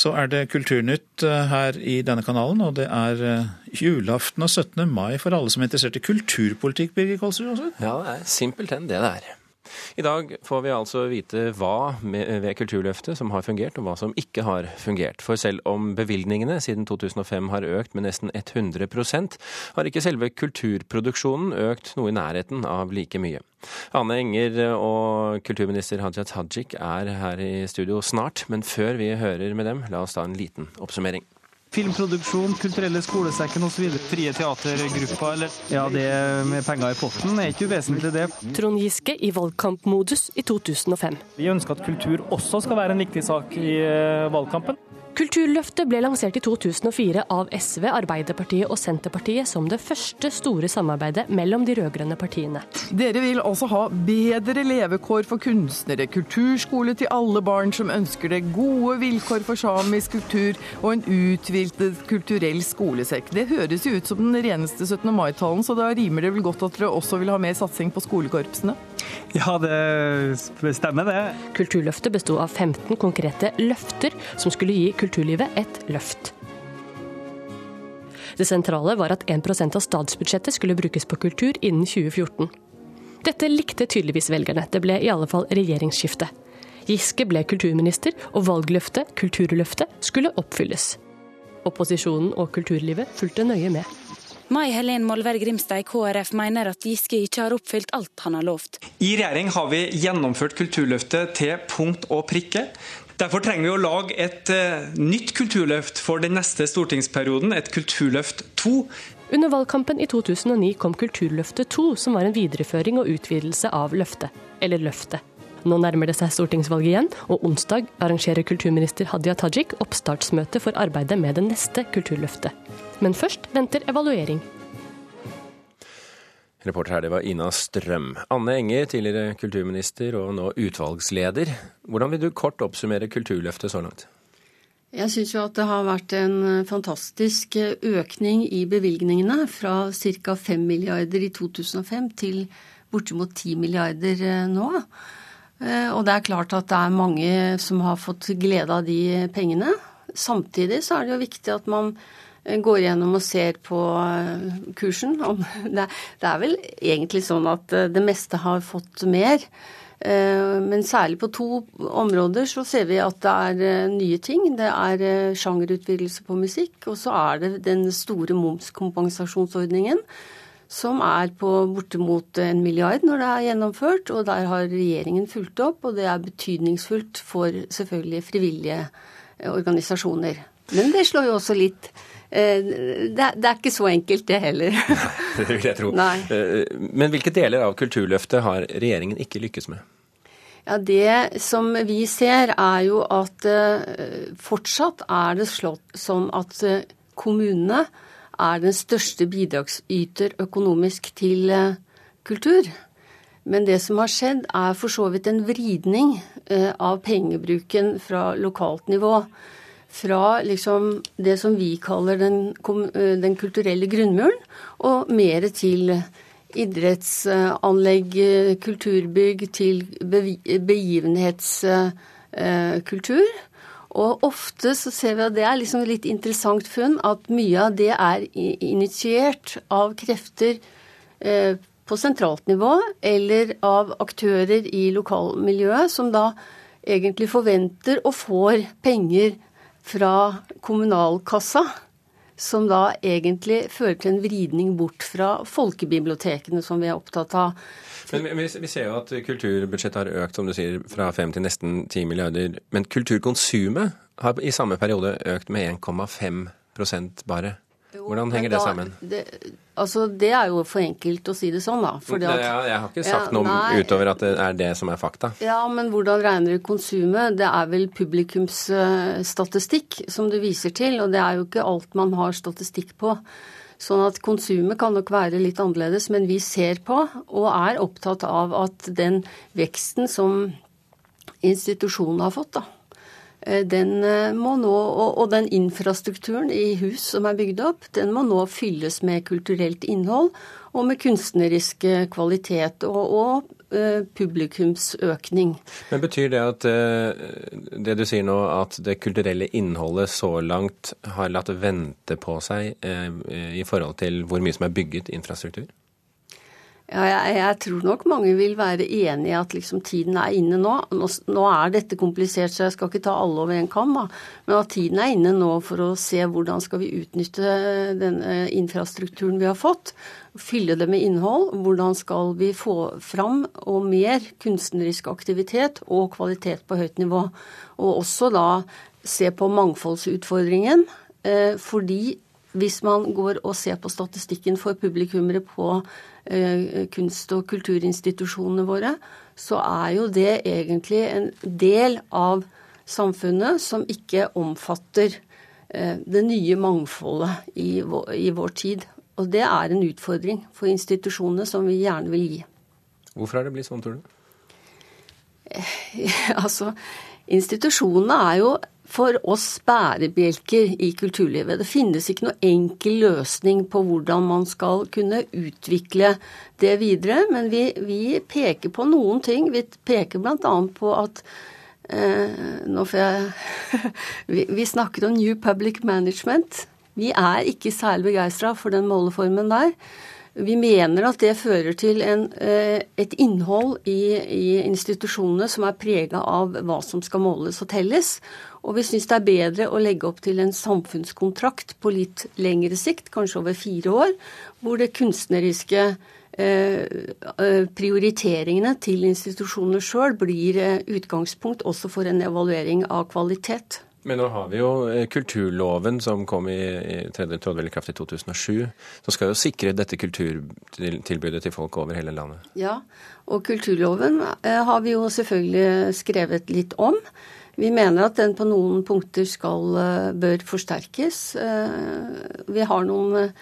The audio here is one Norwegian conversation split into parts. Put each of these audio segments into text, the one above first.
Så er det Kulturnytt eh, her i denne kanalen, og det er eh, julaften og 17. mai for alle som er interessert i kulturpolitikk, Birger Kolsrud? Ja, det er simpelthen det det er. I dag får vi altså vite hva ved Kulturløftet som har fungert, og hva som ikke har fungert. For selv om bevilgningene siden 2005 har økt med nesten 100% har ikke selve kulturproduksjonen økt noe i nærheten av like mye. Ane Enger og kulturminister Hadia Tajik er her i studio snart, men før vi hører med dem, la oss ta en liten oppsummering. Filmproduksjon, Kulturelle skolesekken osv. Frie teatergrupper, eller ja, det med penger i potten er ikke uvesentlig, det. Trond Giske i valgkampmodus i 2005. Vi ønsker at kultur også skal være en viktig sak i eh, valgkampen. Kulturløftet ble lansert i 2004 av SV, Arbeiderpartiet og Senterpartiet som det første store samarbeidet mellom de rød-grønne partiene. Dere vil altså ha bedre levekår for kunstnere, kulturskole til alle barn som ønsker det, gode vilkår for samisk kultur og en utviltet kulturell skolesekk. Det høres jo ut som den reneste 17. mai-talen, så da rimer det vel godt at dere også vil ha mer satsing på skolekorpsene? Ja, det stemmer det. Kulturløftet besto av 15 konkrete løfter som skulle gi kulturlivet et løft. Det sentrale var at 1% av statsbudsjettet skulle brukes på kultur innen 2014. Dette likte tydeligvis velgerne. Det ble i alle fall regjeringsskifte. Giske ble kulturminister, og valgløftet, Kulturløftet, skulle oppfylles. Opposisjonen og kulturlivet fulgte nøye med. Mai Helen Molvær Grimstad i KrF mener at Giske ikke har oppfylt alt han har lovt. I regjering har vi gjennomført Kulturløftet til punkt og prikke. Derfor trenger vi å lage et uh, nytt kulturløft for den neste stortingsperioden, et Kulturløft 2. Under valgkampen i 2009 kom Kulturløftet 2, som var en videreføring og utvidelse av løftet, eller løftet. Nå nærmer det seg stortingsvalget igjen, og onsdag arrangerer kulturminister Hadia Tajik oppstartsmøte for arbeidet med det neste Kulturløftet. Men først venter evaluering. Reporter her, det var Ina Strøm. Anne Enger, tidligere kulturminister og nå utvalgsleder. Hvordan vil du kort oppsummere Kulturløftet så langt? Jeg syns jo at det har vært en fantastisk økning i bevilgningene. Fra ca. 5 milliarder i 2005 til bortimot 10 milliarder eh, nå. Eh, og det er klart at det er mange som har fått glede av de pengene. Samtidig så er det jo viktig at man går gjennom og ser på eh, kursen. Det er vel egentlig sånn at eh, det meste har fått mer. Eh, men særlig på to områder så ser vi at det er nye ting. Det er sjangerutvidelse på musikk, og så er det den store momskompensasjonsordningen. Som er på bortimot en milliard når det er gjennomført. Og der har regjeringen fulgt opp, og det er betydningsfullt for selvfølgelig frivillige organisasjoner. Men det slår jo også litt Eh, det er ikke så enkelt, det heller. det vil jeg tro. Nei. Eh, men hvilke deler av Kulturløftet har regjeringen ikke lykkes med? Ja, Det som vi ser, er jo at fortsatt er det slått som at kommunene er den største bidragsyter økonomisk til uh, kultur. Men det som har skjedd, er for så vidt en vridning av pengebruken fra lokalt nivå fra liksom det som vi kaller den, eh, den kulturelle grunnmuren, og mer til idrettsanlegg, kulturbygg, til begivenhetskultur. Og ofte så ser vi at det er liksom litt interessant funn at mye av det er initiert av krefter eh, på sentralt nivå eller av aktører i lokalmiljøet som da egentlig forventer og får penger fra kommunalkassa, som da egentlig fører til en vridning bort fra folkebibliotekene, som vi er opptatt av. Men vi, ser jo at kulturbudsjettet har økt som du sier, fra 5 til nesten 10 milliarder. Men kulturkonsumet har i samme periode økt med 1,5% bare. Hvordan henger det sammen? Det, altså, det er jo for enkelt å si det sånn, da. At, ja, jeg har ikke sagt ja, noe nei, utover at det er det som er fakta. Ja, men hvordan regner du konsumet? Det er vel publikumsstatistikk som du viser til, og det er jo ikke alt man har statistikk på. Sånn at konsumet kan nok være litt annerledes, men vi ser på og er opptatt av at den veksten som institusjonen har fått, da, den må nå, og, den infrastrukturen i hus som er bygd opp, den må nå fylles med kulturelt innhold og med kunstnerisk kvalitet og, og Eh, publikumsøkning. Men Betyr det at eh, det du sier nå, at det kulturelle innholdet så langt har latt vente på seg eh, i forhold til hvor mye som er bygget infrastruktur? Ja, jeg, jeg, tror nok mange vil være enig i at liksom tiden er inne nå. nå. nå. er dette komplisert, så jeg skal ikke ta alle over en kam. Da. Men at tiden er inne nå for å se hvordan skal vi utnytte den infrastrukturen vi har fått fylle det med innhold. Hvordan skal vi få fram og mer kunstnerisk aktivitet og kvalitet på høyt nivå. Og også da se på mangfoldsutfordringen. Eh, fordi hvis man går og ser på statistikken for publikummere på eh, kunst- og kulturinstitusjonene våre, så er jo det egentlig en del av samfunnet som ikke omfatter eh, det nye mangfoldet i vår, i vår tid. Og det er en utfordring for institusjonene som vi gjerne vil gi. Hvorfor er det blitt sånn, tror du? altså, institusjonene er jo for oss bærebjelker i kulturlivet. Det finnes ikke noe enkel løsning på hvordan man skal kunne utvikle det videre. Men vi, vi peker på noen ting. Vi peker bl.a. på at eh, Nå får jeg vi, vi snakket om New Public Management. Vi er ikke særlig begeistra for den måleformen der. Vi mener at det fører til en, eh, et innhold i, i, institusjonene som er prega av hva som skal måles og telles. Og vi syns det er bedre å legge opp til en samfunnskontrakt på litt lengre sikt, kanskje over fire år, hvor det kunstneriske eh, eh, prioriteringene til institusjonene sjøl blir utgangspunkt også for en evaluering av kvalitet. Men nå har vi jo eh, kulturloven som kom i, i tredje trådvel i kraft i 2007. Som skal jo sikre dette kulturtilbudet til folk over hele landet. Ja, og kulturloven eh, har vi jo selvfølgelig skrevet litt om. Vi mener at den på noen punkter skal, eh, bør forsterkes. Vi har noen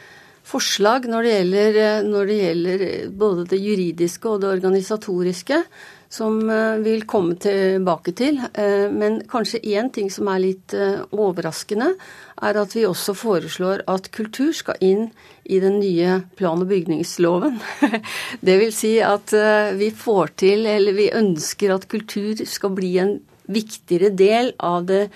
forslag når det, gjelder, når det gjelder både det juridiske og det organisatoriske som eh, vil komme tilbake til. Eh, men kanskje én ting som er litt eh, overraskende, er at vi også foreslår at kultur skal inn i den nye plan- og bygningsloven. Det vil si at vi får til, eller vi ønsker at kultur skal bli en viktigere del av det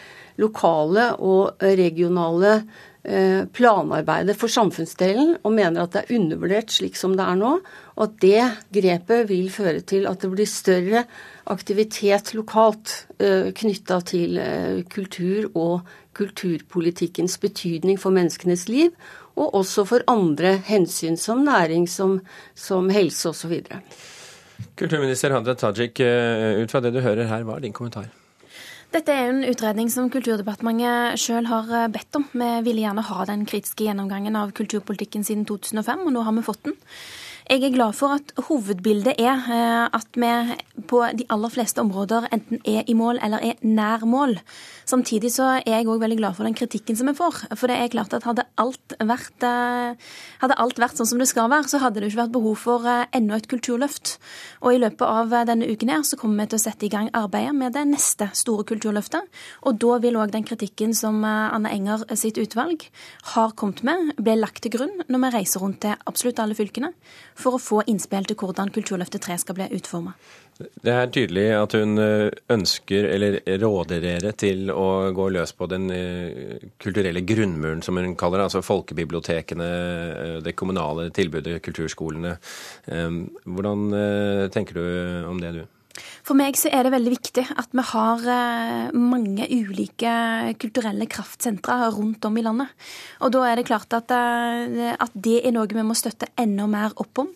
lokale og regionale Eh, planarbeidet for samfunnsdelen og mener at det er undervurdert slik som det er nå. Og at det grepet vil føre til at det blir større aktivitet lokalt eh, knytta til eh, kultur og kulturpolitikkens betydning for menneskenes liv, og også for andre hensyn som næring, som, som helse osv. Kulturminister Hadia Tajik, ut fra det du hører her, hva er din kommentar? Dette er en utredning som Kulturdepartementet sjøl har eh, bedt om. Vi ville gjerne ha den kritiske gjennomgangen av kulturpolitikken siden 2005, og nå har vi fått den. Jeg er glad for at hovedbildet er eh, at vi på de aller fleste områder enten er i mål eller er nær mål. Samtidig så er jeg òg veldig glad for den kritikken som vi får. For det er klart at hadde alt vært, eh, hadde alt vært sånn som det skal være, så hadde det ikke vært behov for eh, enda et kulturløft. Og i løpet av denne uken her så kommer vi til å sette i gang arbeidet med det neste store kulturløftet. Og da vil òg den kritikken som Anne Enger sitt utvalg har kommet med, bli lagt til grunn når vi reiser rundt til absolutt alle fylkene for å få innspill til hvordan Kulturløftet 3 skal bli utforma. Det er tydelig at hun eh, ønsker, eller råder dere til å gå løs på den eh, kulturelle grunnmuren, som hun kaller det. Altså folkebibliotekene, eh, det kommunale tilbudet, kulturskolene. Hvordan tenker du om det, du? For meg så er det veldig viktig at vi har mange ulike kulturelle kraftsentre rundt om i landet. Og da er det klart at, at det er noe vi må støtte enda mer opp om.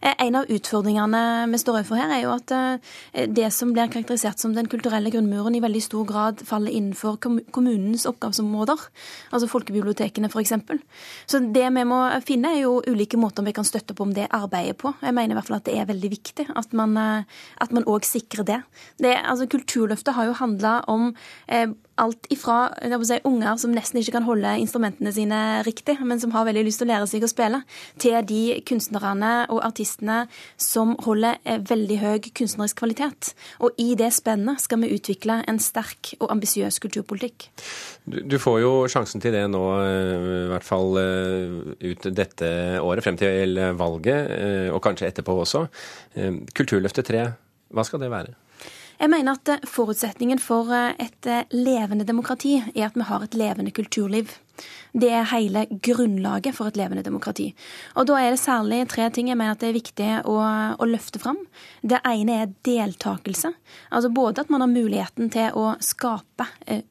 Eh, en av utfordringene vi står overfor her, er jo at eh, det som blir karakterisert som den kulturelle grunnmuren, i veldig stor grad faller innenfor kommunens oppgavesområder. Altså folkebibliotekene, f.eks. Så det vi må finne, er jo ulike måter vi kan støtte opp om det arbeidet på. Jeg mener i hvert fall at det er veldig viktig at man òg sikrer det. det altså, Kulturløftet har jo handla om eh, alt ifra si, unger som nesten ikke kan holde instrumentene sine riktig, men som har veldig lyst til å lære seg å spille, til de kunstnerne og artistene som holder eh, veldig høy kunstnerisk kvalitet. Og i det spennet skal vi utvikle en sterk og ambisiøs kulturpolitikk. Du, du, får jo sjansen til det nå, eh, i hvert fall eh, ut dette året, frem til valget, og kanskje etterpå også. Kulturløftet 3, hva skal det være? Jeg mener at eh, forutsetningen for eh, et eh, levende demokrati er at vi har et levende kulturliv. Det er hele grunnlaget for et levende demokrati. Og da er det særlig tre ting jeg mener at det er viktig å, å løfte fram. Det ene er deltakelse. Altså både at man har muligheten til å skape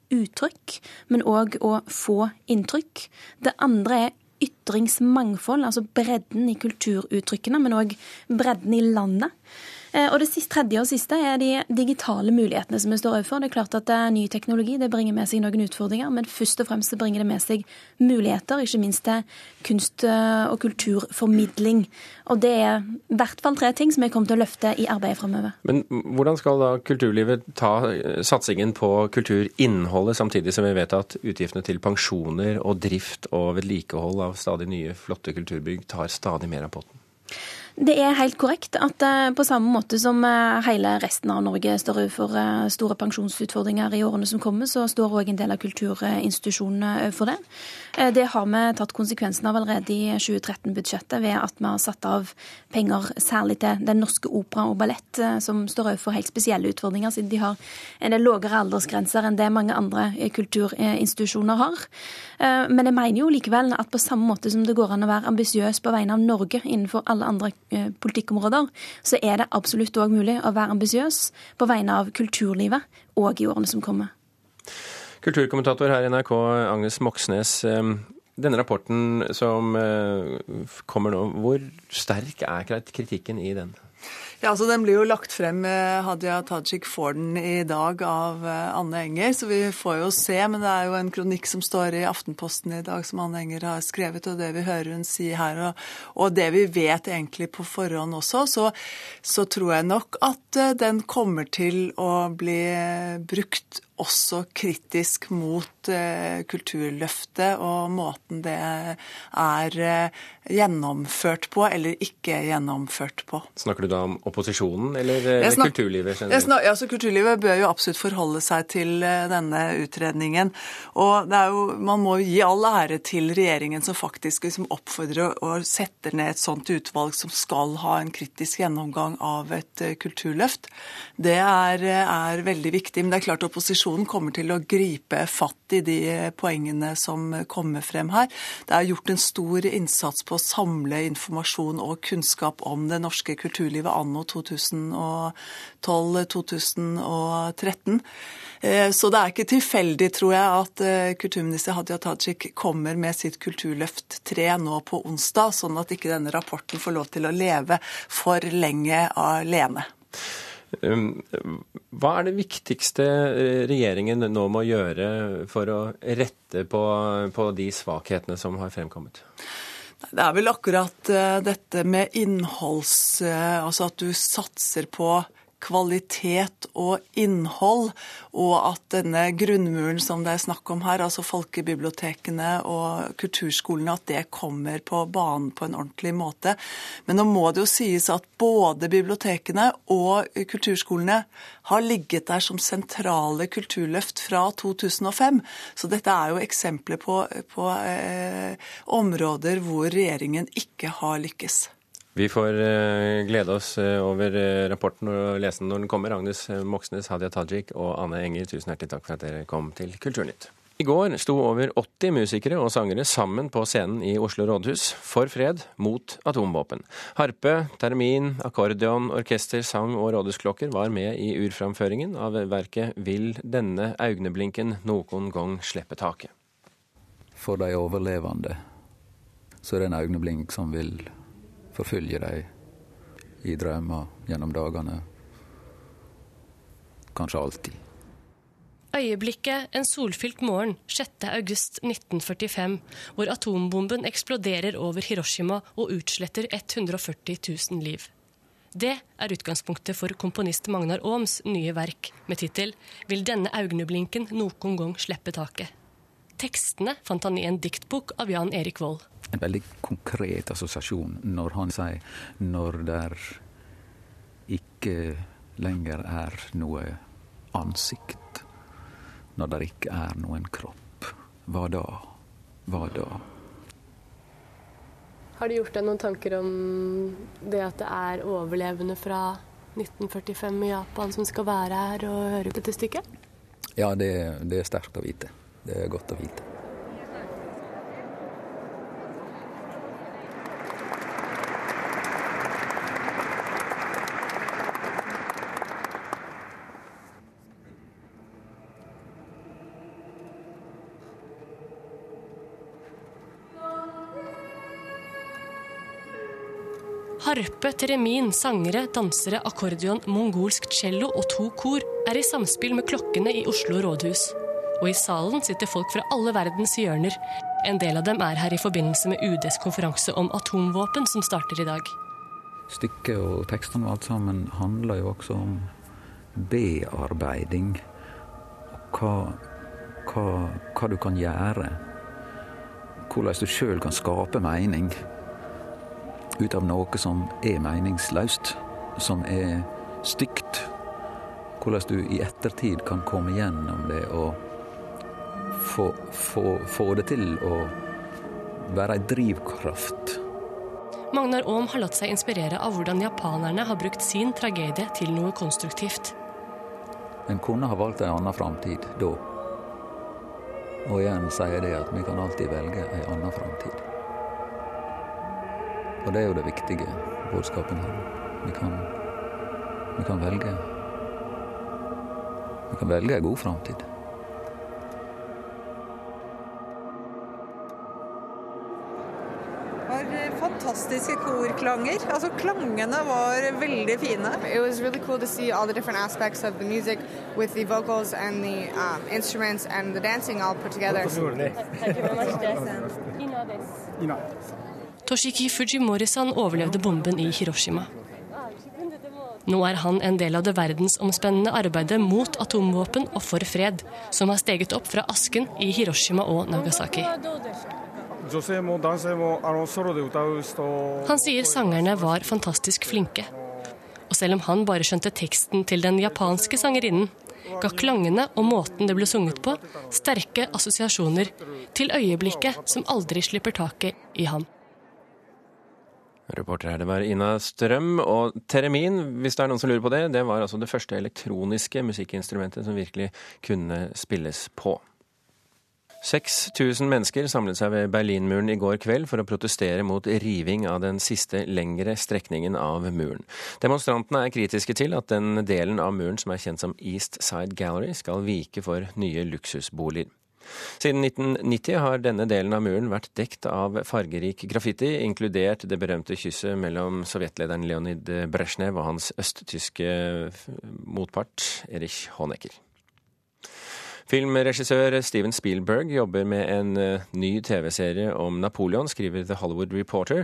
uttrykk, men òg å få inntrykk. Det andre er ytringsmangfold, altså bredden i kulturuttrykkene, men òg bredden i landet. Eh, og det siste, tredje og siste er de digitale mulighetene som vi står overfor. Det er klart at ny teknologi det bringer med seg noen utfordringer, men først og fremst bringer det med seg muligheter, ikke minst til kunst- eh, og kulturformidling. Og det er i hvert fall tre ting som jeg kommer til å løfte i arbeidet framover. Men hvordan skal da kulturlivet ta eh, satsingen på kulturinnholdet, samtidig som vi vet at utgiftene til pensjoner og drift og vedlikehold av stadig nye, flotte kulturbygg tar stadig mer av potten? Det er helt korrekt at eh, på samme måte som eh, hele resten av Norge står overfor eh, store pensjonsutfordringer i årene som kommer, så står òg en del av kulturinstitusjonene overfor det. Det har vi tatt konsekvensen av allerede i 2013-budsjettet ved at vi har satt av penger særlig til Den norske opera og ballett, som står overfor helt spesielle utfordringer, siden de har en del lavere aldersgrenser enn det mange andre kulturinstitusjoner har. Men jeg mener jo likevel at på samme måte som det går an å være ambisiøs på vegne av Norge innenfor alle andre politikkområder, så er det absolutt òg mulig å være ambisiøs på vegne av kulturlivet òg i årene som kommer. Kulturkommentator her i NRK, Agnes Moxnes. Eh, denne rapporten som eh, kommer nå, hvor sterk er kritikken i den? Ja, altså Den blir jo lagt frem, Hadia Tajik får den i dag av eh, Anne Enger, så vi får jo se. Men det er jo en kronikk som står i Aftenposten i dag som Anne Enger har skrevet, og det vi hører hun si her, og, og det vi vet egentlig på forhånd også, så, så tror jeg nok at eh, den kommer til å bli brukt også kritisk mot eh, Kulturløftet og måten det er eh, gjennomført på eller ikke gjennomført på. Snakker du da om opposisjonen eller eller snak, kulturlivet generelt? Snak, altså, kulturlivet bør jo absolutt forholde seg til eh, denne utredningen. Og det er jo, man må jo gi all ære til regjeringen som faktisk liksom oppfordrer og setter ned et sånt utvalg som skal ha en kritisk gjennomgang av et uh, kulturløft. Det er, er veldig viktig. Men det er klart opposisjonen kommer til å gripe fatt i de poengene som kommer frem her. Det er gjort en stor innsats på å samle informasjon og kunnskap om det norske kulturlivet anno 2012-2013. Eh, så det er ikke tilfeldig, tror jeg, at eh, kulturminister Hadia Tajik kommer med sitt Kulturløft 3 nå på onsdag, sånn at ikke denne rapporten får lov til å leve for lenge alene. Um, hva er det viktigste eh, regjeringen nå må gjøre for å rette på, på de svakhetene som har fremkommet? Det er vel akkurat eh, dette med innholds... Eh, altså at du satser på kvalitet og innhold, og at denne grunnmuren som det er snakk om her, altså folkebibliotekene og kulturskolene, at det kommer på banen på en ordentlig måte. Men nå må det jo sies at både bibliotekene og kulturskolene har ligget der som sentrale kulturløft fra 2005. Så dette er jo eksempler på, på eh, områder hvor regjeringen ikke har lykkes. Vi får uh, glede oss uh, over uh, rapporten og lese den når den kommer. Agnes Moxnes, Hadia Tajik og Anne Enger, tusen hjertelig takk for at dere kom til Kulturnytt. I går sto over 80 musikere og sangere sammen på scenen i Oslo rådhus for fred mot atomvåpen. Harpe, termin, akkordeon, orkester, sang og rådhusklokker var med i urframføringen av verket Vil denne augneblinken noen gang slippe taket. For de overlevende så er det en øyeblink som vil forfølge dem i drømmer gjennom dagene. Kanskje alltid. Øyeblikket en solfylt morgen 6.8.1945, hvor atombomben eksploderer over Hiroshima og utsletter 140 000 liv. Det er utgangspunktet for komponist Magnar Aams nye verk med tittel 'Vil denne augneblinken noen gang slippe taket'. Tekstene fant han i en diktbok av Jan Erik Vold. En veldig konkret assosiasjon når han sier når der ikke lenger er noe ansikt, når der ikke er noen kropp. Hva da? Hva da? Har du gjort deg noen tanker om det at det er overlevende fra 1945 i Japan som skal være her og høre dette stykket? Ja, det, det er sterkt å vite. Det er godt å vite. Harpe, teremin, sangere, dansere, akkordion, mongolsk cello og to kor er i samspill med klokkene i Oslo rådhus. Og i salen sitter folk fra alle verdens hjørner. En del av dem er her i forbindelse med UDs konferanse om atomvåpen som starter i dag. Stykket og tekstene og alt sammen handler jo også om bearbeiding. Hva, hva, hva du kan gjøre. Hvordan du sjøl kan skape mening ut av noe som er meningsløst, som er stygt. Hvordan du i ettertid kan komme gjennom det og få, få, få det til å være ei drivkraft. Magnar Aam har latt seg inspirere av hvordan japanerne har brukt sin tragedie til noe konstruktivt. En kunne ha valgt en annen framtid da. Og igjen sier det at vi kan alltid velge en annen framtid. Og det er jo det viktige budskapen her. Vi kan, vi kan velge Vi kan velge en god framtid. fantastiske korklanger. Altså Klangene var veldig fine. It was really cool to see all the different aspects of the music with the vocals and the um, instruments and the dancing all put together. Toshiki Fujimori-san overlevde bomben i Hiroshima. Nå er han en del av det verdensomspennende arbeidet mot atomvåpen og for fred, som har steget opp fra asken i Hiroshima og Nagasaki. Han sier sangerne var fantastisk flinke. Og selv om han bare skjønte teksten til den japanske sangerinnen, ga klangene og måten det ble sunget på, sterke assosiasjoner til øyeblikket som aldri slipper taket i ham. Reporter her, det var Ina Strøm. Og teremin, hvis det er noen som lurer på det, det var altså det første elektroniske musikkinstrumentet som virkelig kunne spilles på. 6000 mennesker samlet seg ved Berlinmuren i går kveld for å protestere mot riving av den siste lengre strekningen av muren. Demonstrantene er kritiske til at den delen av muren som er kjent som East Side Gallery, skal vike for nye luksusboliger. Siden 1990 har denne delen av muren vært dekt av fargerik graffiti, inkludert det berømte kysset mellom sovjetlederen Leonid Brezjnev og hans østtyske motpart Erich Honecker. Filmregissør Steven Spielberg jobber med en eh, ny TV-serie om Napoleon, skriver The Hollywood Reporter.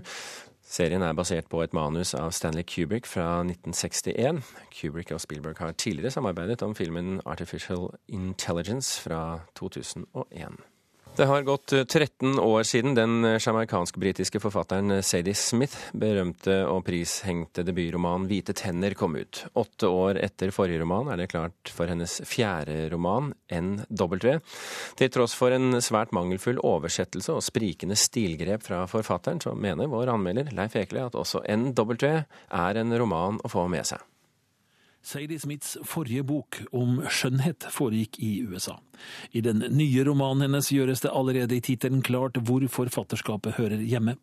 Serien er basert på et manus av Stanley Kubrick fra 1961. Kubrick og Spielberg har tidligere samarbeidet om filmen Artificial Intelligence fra 2001. Det har gått 13 eh, år siden den eh, jamaicansk-britiske forfatteren eh, Sadie Smith berømte og prishengte debutroman 'Hvite tenner' kom ut. Åtte år etter forrige roman er det klart for hennes fjerde roman, NW. Til tross for en svært mangelfull oversettelse og sprikende stilgrep fra forfatteren, så mener vår anmelder Leif Ekle at også NW er en roman å få med seg. Sadie Smiths forrige bok om skjønnhet foregikk i USA. I den nye romanen hennes gjøres det allerede i tittelen klart hvor forfatterskapet hører hjemme.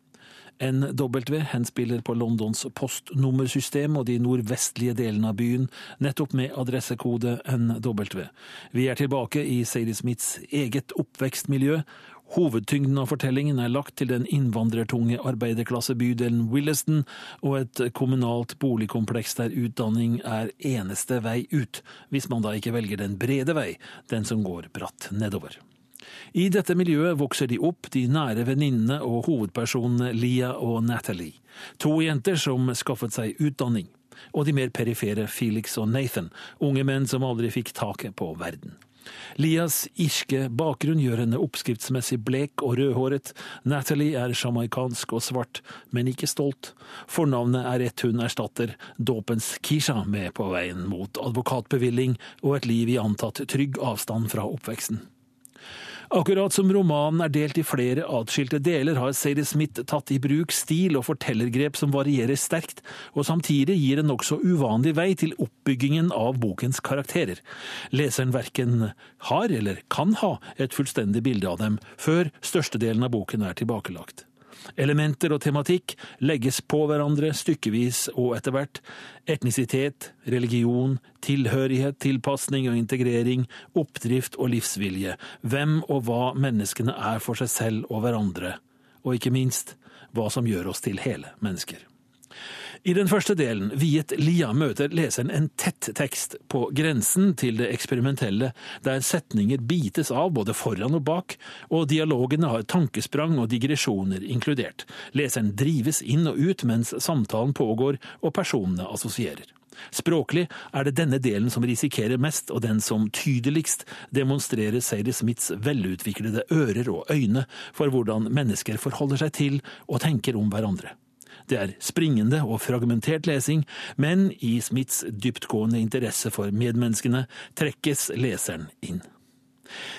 NW henspiller på Londons postnummersystem og de nordvestlige delene av byen, nettopp med adressekode NW. Vi er tilbake i Sadie Smiths eget oppvekstmiljø, Hovedtyngden av fortellingen er lagt til den innvandrertunge arbeiderklassebydelen Williston og et kommunalt boligkompleks der utdanning er eneste vei ut, hvis man da ikke velger den brede vei, den som går bratt nedover. I dette miljøet vokser de opp, de nære venninnene og hovedpersonene Lia og Natalie. To jenter som skaffet seg utdanning. og de mer perifere Felix og Nathan, unge menn som aldri fikk taket på verden. Lias irske bakgrunn gjør henne oppskriftsmessig blek og rødhåret. Natalie er sjamaikansk og svart, men ikke stolt. Fornavnet er ett hun erstatter, dåpens Kisha, med på veien mot advokatbevilling og et liv i antatt trygg avstand fra oppveksten. Akkurat som romanen er delt i flere atskilte deler, har Sadie Smith tatt i bruk stil og fortellergrep som varierer sterkt, og samtidig gir en nokså uvanlig vei til oppbyggingen av bokens karakterer. Leseren verken har eller kan ha et fullstendig bilde av dem før størstedelen av boken er tilbakelagt. Elementer og tematikk legges på hverandre stykkevis og etter hvert. Etnisitet, religion, tilhørighet, tilpasning og integrering, oppdrift og livsvilje. Hvem og hva menneskene er for seg selv og hverandre. Og ikke minst hva som gjør oss til hele mennesker. I den første delen, viet Lia, møter leseren en tett tekst på grensen til det eksperimentelle, der setninger bites av både foran og bak, og dialogene har tankesprang og digresjoner inkludert. Leseren drives inn og ut mens samtalen pågår og personene assosierer. Språklig er det denne delen som risikerer mest, og den som tydeligst demonstrerer Sadie Smiths velutviklede ører og øyne for hvordan mennesker forholder seg til og tenker om hverandre. Det er springende og fragmentert lesing, men i Smiths dyptgående interesse for medmenneskene trekkes leseren inn.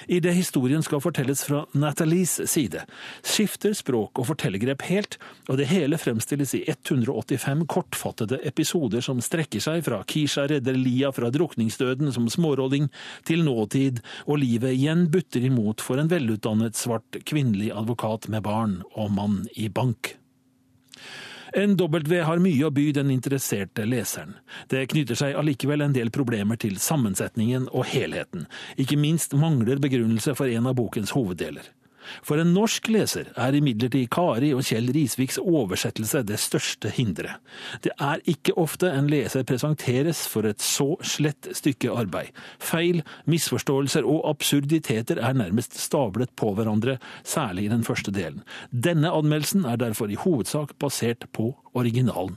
I det historien skal fortelles fra Nathalies side, skifter språk og fortellergrep helt, og det hele fremstilles i 185 kortfattede episoder som strekker seg fra Kisha redder Lia fra drukningsdøden som smårolling, til nåtid, og livet igjen butter imot for en velutdannet svart kvinnelig advokat med barn og mann i bank. NW har mye å by den interesserte leseren. Det knytter seg allikevel en del problemer til sammensetningen og helheten. Ikke minst mangler begrunnelse for en av bokens hoveddeler. For en norsk leser er imidlertid Kari og Kjell Risviks oversettelse det største hinderet. Det er ikke ofte en leser presenteres for et så slett stykke arbeid. Feil, misforståelser og absurditeter er nærmest stablet på hverandre, særlig i den første delen. Denne anmeldelsen er derfor i hovedsak basert på originalen.